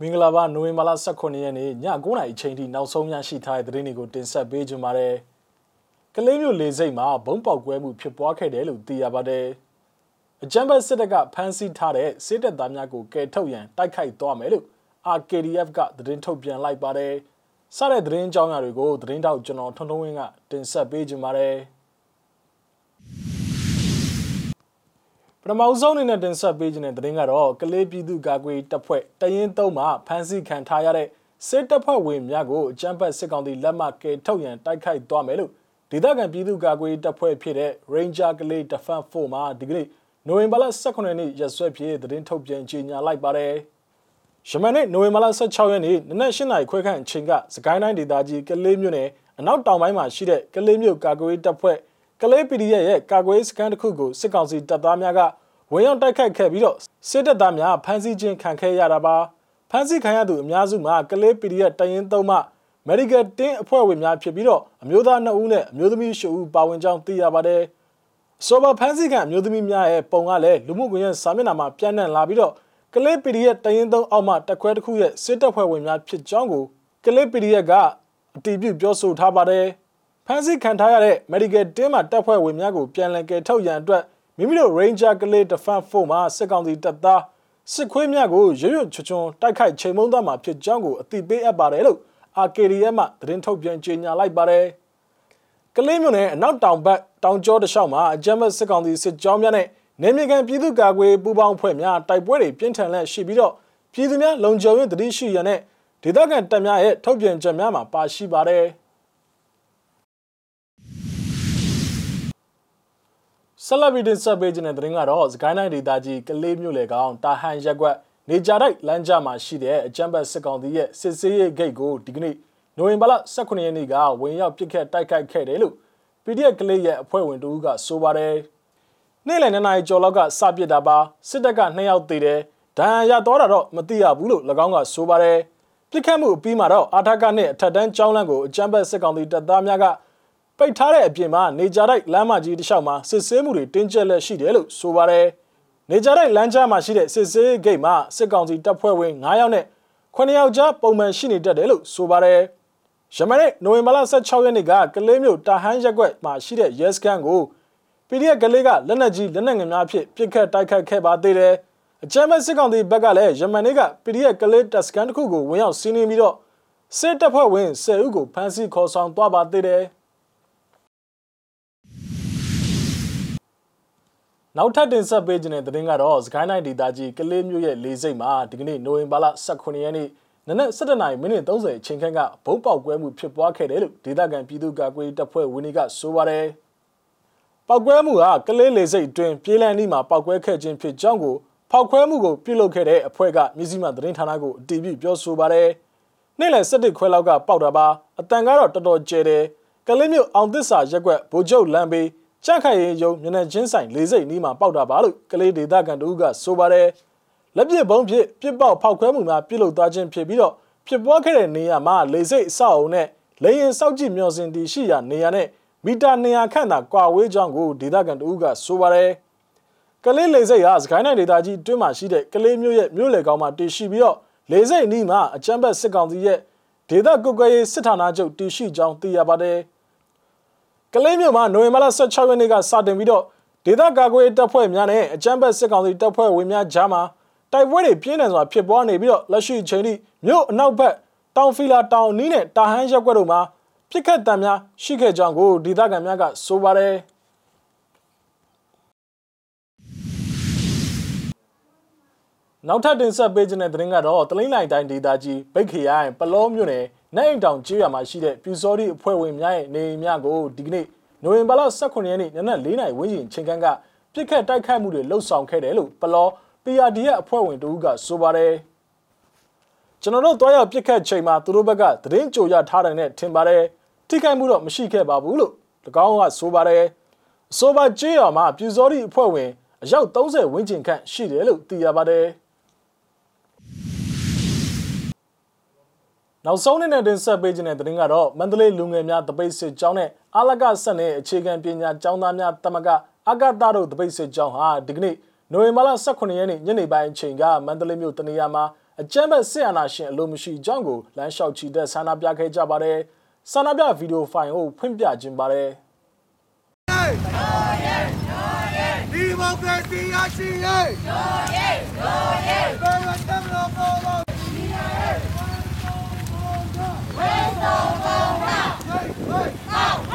မင်္ဂလာပါနိုဝင်ဘာလ18ရက်နေ့ည9:00နာရီအချိန်ထိနောက်ဆုံးရရှိထားတဲ့သတင်းတွေကိုတင်ဆက်ပေးကြပါမယ်။ကလေးမျိုးလေစိတ်မှာဘုံပေါက်ကွဲမှုဖြစ်ပွားခဲ့တယ်လို့သိရပါတယ်။အကြမ်းဖက်စစ်တပ်ကဖမ်းဆီးထားတဲ့စစ်တပ်သားများကိုကယ်ထုတ်ရန်တိုက်ခိုက်သွားမယ်လို့ RKDF ကသတင်းထုတ်ပြန်လိုက်ပါတယ်။စတဲ့သတင်းကြောင်းရာတွေကိုသတင်းတောက်ကျွန်တော်ထွန်းထွန်းဝင်းကတင်ဆက်ပေးကြပါမယ်။ ပထမဆုံးအနေနဲ့တင်ဆက်ပေးခြင်းတဲ့သတင်းကတော့ကလေးပြည်သူ့ကာကွယ်တပ်ဖွဲ့တရင်သုံးမှဖမ်းဆီးခံထားရတဲ့စစ်တပ်ဖွဲ့ဝင်များကိုအကြမ်းဖက်စစ်ကောင်စီလက်မှတ်ကယ်ထုတ်ရန်တိုက်ခိုက်သွားမယ်လို့ဒေသခံပြည်သူ့ကာကွယ်တပ်ဖွဲ့ဖြစ်တဲ့ Ranger ကလေး Defense Force မှဒီကနေ့နိုဝင်ဘာလ18ရက်နေ့ရက်စွဲဖြစ်သတင်းထုတ်ပြန်ကြေညာလိုက်ပါတယ်။ယမန်နေ့နိုဝင်ဘာလ16ရက်နေ့နနက်8နာရီခွဲခန့်အချိန်ကစကိုင်းတိုင်းဒေသကြီးကလေးမြို့နယ်အနောက်တောင်ပိုင်းမှာရှိတဲ့ကလေးမြို့ကာကွယ်တပ်ဖွဲ့ကလေး PDF ရဲ့ကာကွယ်စကန်တစ်ခုကိုစစ်ကောင်စီတပ်သားများက ဝင်ရောက်တိုက်ခိုက်ခဲ့ပြီးတော့စစ်တပ်သားများဖမ်းဆီးခြင်းခံခဲ့ရတာပါဖမ်းဆီးခံရသူအများစုမှာကလေး PDF တရင်သုံးမှ Medical တင်းအဖွဲ့ဝင်များဖြစ်ပြီးတော့အမျိုးသား2ဦးနဲ့အမျိုးသမီး10ဦးပါဝင်ကြောင်းသိရပါတယ်ဆိုပါဖမ်းဆီးခံအမျိုးသမီးများရဲ့ပုံကလည်းလူမှုကွန်ရက်စာမျက်နှာမှာပြန့်နှံ့လာပြီးတော့ကလေး PDF တရင်သုံးအောက်မှတက်ခွဲတစ်ခုရဲ့စစ်တပ်ဖွဲ့ဝင်များဖြစ်ကြောင်းကိုကလေး PDF ကအတည်ပြုပြောဆိုထားပါတယ်ဖမ်းဆီးခံထားရတဲ့ medical team မှာတပ်ဖွဲ့ဝင်များကိုပြန်လည်ကယ်ထုတ်ရန်အတွက် မိမိတို့ Ranger ကလေး Defense Force မှာစစ်ကောင်စီတပ်သားစစ်ခွေးများကိုရွရွချွချွန်တိုက်ခိုက်ချိန်မုံသားမှာဖြစ်ကြောင်းကိုအသိပေးအပ်ပါတယ်လို့ RKDM မှသတင်းထုတ်ပြန်ကြေညာလိုက်ပါတယ်။ကလေးမြို့နယ်အနောက်တောင်ဘက်တောင်ကျောတလျှောက်မှာအကြမ်းဖက်စစ်ကောင်စီစစ်ကြောင်းများနဲ့နေမြေကန်ပြည်သူ့ကာကွယ်ပူးပေါင်းဖွဲ့များတိုက်ပွဲတွေပြင်းထန်လက်ရှိပြီးတော့ပြည်သူများလုံခြုံရေးတတိရှိရတဲ့ဒေသခံတပ်များရဲ့ထုတ်ပြန်ချက်များမှာပါရှိပါတယ်။ ဆက်လက်ပြီးတင်ဆက်ပေးခြင်းတဲ့သတင်းကတော့စကိုင်းတိုင်းဒေသကြီးကလေးမြို့လေကောင်တာဟန်ရက်ကွက်နေကြတိုက်လမ်းကြမှာရှိတဲ့အကြမ်းဖက်စစ်ကောင်စီရဲ့စစ်ဆေးရေးဂိတ်ကိုဒီကနေ့နိုဝင်ဘာလ18ရက်နေ့ကဝင်ရောက်ပစ်ခတ်တိုက်ခိုက်ခဲ့တယ်လို့ PDF ကလေးရဲ့အဖွဲ့ဝင်တို့ကဆိုပါတယ်။နေ့လယ်2နာရီကျော်လောက်ကစပစ်တာပါစစ်တပ်က2ယောက်သေတယ်ဒဏ်ရာရတော့တာတော့မသိရဘူးလို့၎င်းကဆိုပါတယ်။ပြစ်ခတ်မှုအပြီးမှာတော့အာထကနဲ့အထက်တန်းကျောင်းလမ်းကိုအကြမ်းဖက်စစ်ကောင်စီတပ်သားများက ပိတ်ထားတဲ့အပြင်မှာနေကြတိုက်လမ်းမကြီးတစ်လျှောက်မှာစစ်ဆေးမှုတွေတင်းကျပ်လက်ရှိတယ်လို့ဆိုပါတယ်။နေကြတိုက်လမ်းကြားမှာရှိတဲ့စစ်ဆေးဂိတ်မှာစစ်ကောင်စီတပ်ဖွဲ့ဝင်9ယောက်နဲ့9ယောက်ကြားပုံမှန်ရှိနေတတ်တယ်လို့ဆိုပါတယ်။ယမနေ့နိုဝင်ဘာလ16ရက်နေ့ကကလေးမျိုးတာဟန်းရက်ကွက်မှာရှိတဲ့ရဲစခန်းကို PDF ကလေးကလက်နက်ကြီးလက်နက်ငယ်များဖြင့်ပစ်ခတ်တိုက်ခိုက်ခဲ့ပါသေးတယ်။အကြမ်းဖက်စစ်ကောင်စီဘက်ကလည်းယမန်နေ့က PDF ကလေးတပ်စခန်းတစ်ခုကိုဝင်ရောက်စီးနင်းပြီးတော့စစ်တပ်ဖွဲ့ဝင်10ဦးကိုဖမ်းဆီးခေါ်ဆောင်သွားပါသေးတယ်။ နောက်ထပ်တင်ဆက်ပေးခြင်းတဲ့သတင်းကတော့စကိုင်းတိုင်းဒေသကြီးကလေးမျိုးရဲ့လေစိတ်မှာဒီကနေ့နိုဝင်ဘာလ18ရက်နေ့နနက်7:30မိနစ်30အချိန်ခန့်ကဘုံပေါက်ကွဲမှုဖြစ်ပွားခဲ့တယ်လို့ဒေသခံပြည်သူ့ကာကွယ်တပ်ဖွဲ့ဝင်တွေကဆိုပါတယ်။ပောက်ကွဲမှုဟာကလေးလေစိတ်အတွင်းပြေးလန်းနီးမှာပောက်ကွဲခဲ့ခြင်းဖြစ်ကြောင်းကိုဖောက်ခွဲမှုကိုပြုလုပ်ခဲ့တဲ့အဖွဲ့ကမြစည်းမသတင်းဌာနကိုအတည်ပြုပြောဆိုပါတယ်။နေ့လယ်7ခွဲလောက်ကပေါက်တာပါအတန်ကတော့တော်တော်ကျဲတယ်။ကလေးမျိုးအောင်သစ္စာရက်ွက်ဗိုလ်ချုပ်လမ်းဘေး ကြက်ခိုင်ရင်ယုံမျက်နှာချင်းဆိုင်လေးစိတ်နီးမှာပေါက်တာပါလို့ကလေးဒေသခံတို့ကဆိုပါတယ်လက်ပြဘုံဖြစ်ပြစ်ပေါက်ဖောက်ခွဲမှုများပြုလုပ်သွားခြင်းဖြစ်ပြီးတော့ဖြစ်ပွားခဲ့တဲ့နေရာမှာလေစိတ်အဆောက်အုံနဲ့လေရင်စောက်ကြည့်မျောစင်တီရှိရာနေရာနဲ့မီတာ200ခန့်သာကွာဝေးကြောင်းကိုဒေသခံတို့ကဆိုပါတယ်ကလေးလေစိတ်ဟာစကိုင်းနိုင်ဒေသကြီးတွင်းမှာရှိတဲ့ကလေးမျိုးရဲ့မြို့လေကောင်မှာတည်ရှိပြီးတော့လေစိတ်နီးမှာအကြမ်းဖက်စစ်ကောင်စီရဲ့ဒေသကုတ်ကရေးစစ်ဌာနချုပ်တည်ရှိကြောင်းသိရပါတယ်။ ကလေးမြို့မှာနိုဝင်ဘာလ16ရက်နေ့ကစတင်ပြီးတော့ဒေသကာကွယ်တပ်ဖွဲ့များနဲ့အကြမ်းဖက်စစ်ကောင်စီတပ်ဖွဲ့ဝင်များကြားမှာတိုက်ပွဲတွေပြင်းထန်စွာဖြစ်ပွားနေပြီးတော့လက်ရှိချိန်ထိမြို့အနောက်ဘက်တောင်ဖီလာတောင်နီးနဲ့တာဟန်းရက်ွက်တို့မှာပြစ်ခတ်တံများရှိခဲ့ကြောင်းကိုဒေသခံများကဆိုပါတယ် နောက်ထပ်တင်ဆက်ပေးခြင်းတဲ့သတင်းကတော့တလိမ့်လိုက်တိုင်းဒေသကြီးဗိတ်ခရိုင်ပလောမြို့နယ်နိုင်အိမ်တောင်ကျေးရွာမှာရှိတဲ့ပြူစောတိအဖွဲ့ဝင်များရဲ့နေအိမ်များကိုဒီကနေ့နိုဝင်ဘာလ18ရက်နေ့နနက်4နာရီဝန်းကျင်ချိန်ခန့်ကပြစ်ခတ်တိုက်ခိုက်မှုတွေလှုပ်ဆောင်ခဲ့တယ်လို့ပလော PRD ရဲ့အဖွဲ့ဝင်တို့ကဆိုပါတယ်ကျွန်တော်တို့တွားရောက်ပြစ်ခတ်ချိန်မှာသူတို့ဘက်ကသတင်းကြိုရထားတယ်နဲ့ထင်ပါတယ်ထိခိုက်မှုတော့မရှိခဲ့ပါဘူးလို့၎င်းကဆိုပါတယ်အဆိုပါကျေးရွာမှာပြူစောတိအဖွဲ့ဝင်အယောက်30ဝန်းကျင်ခန့်ရှိတယ်လို့သိရပါတယ် နောက်ဆုံးနေ့နဲ့တင်ဆက်ပေးခြင်းတဲ့သတင်းကတော့မန္တလေးလူငယ်များတပိတ်စစ်ကြောင်းနဲ့အာလကဆက်နဲ့အခြေခံပညာကျောင်းသားများတမကအကတာတို့တပိတ်စစ်ကြောင်းဟာဒီကနေ့နိုဝင်ဘာလ18ရက်နေ့ညနေပိုင်းအချိန်ကမန္တလေးမြို့တနေရာမှာအကြမ်းဖက်စစ်အာဏာရှင်အလိုမရှိကြောင်းကိုလမ်းလျှောက်ချီတက်ဆန္ဒပြခဲ့ကြပါတယ်ဆန္ဒပြဗီဒီယိုဖိုင်ကိုဖွင့်ပြခြင်းပါတယ်ဒီမိုကရေစီရရှိရေးရောရေးရောရေးဘယ်မှာတမလို့ပေါ်ပေါ်ဒီရေး ဝေဆောင်ပေါ်ပါဝေဝေဟောက်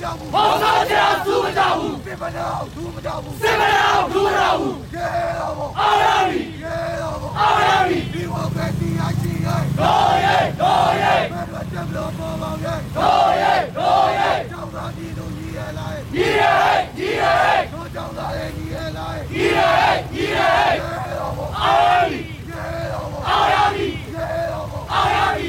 ကြောက်ကီမောင်ပြေမောင်ပြေကြောက်ကီကြောက်ကီမောင်ပြေမောင်ပြေဘာလို့ဒီလဲဒီမိုကရေစီဘာလို့အတွက်လဲဒီလူတွေပဲကျောင်းသားပြည်သူညီရဲ့လိုက်ညီရဲ့ဟဲ့ညီရဲ့ဟဲ့တို့ကျောင်းသားတွေညီရဲ့လိုက်ညီရဲ့ဟဲ့ညီရဲ့ဟဲ့ဝေးဝေးမောင်မောင်ဆန္ဒဆန္ဒရရကြောက်ကီကြောက်ကီမောင်ပြေမောင်ပြေဘုံတော်ကြောင်သူမကြောက်ဘူးဘုံတော်ကြောင်သူမကြောက်ဘူးစစ်မနာသူမကြောက်ဘူးစစ်မနာသူမကြောက်ဘူးရဲတော်ဘအောင်ရပြီရဲတော်ဘအောင်ရပြီဒီဝကတိအချီရဲ့တော်ရဲ့တော်ရဲ့ဘယ်မှာတက်လို့ပေါ်ပါရဲ့တော်ရဲ့တော်ရဲ့ကျောင်းသားဒီတို့ကြီးရဲ့လိုက်ကြီးရဲ့ကြီးရဲ့တို့ကျောင်းသားရဲ့ကြီးရဲ့လိုက်ကြီးရဲ့ကြီးရဲ့ရဲတော်ဘအောင်ရပြီရဲတော်ဘအောင်ရပြီရဲတော်ဘအောင်ရပြီ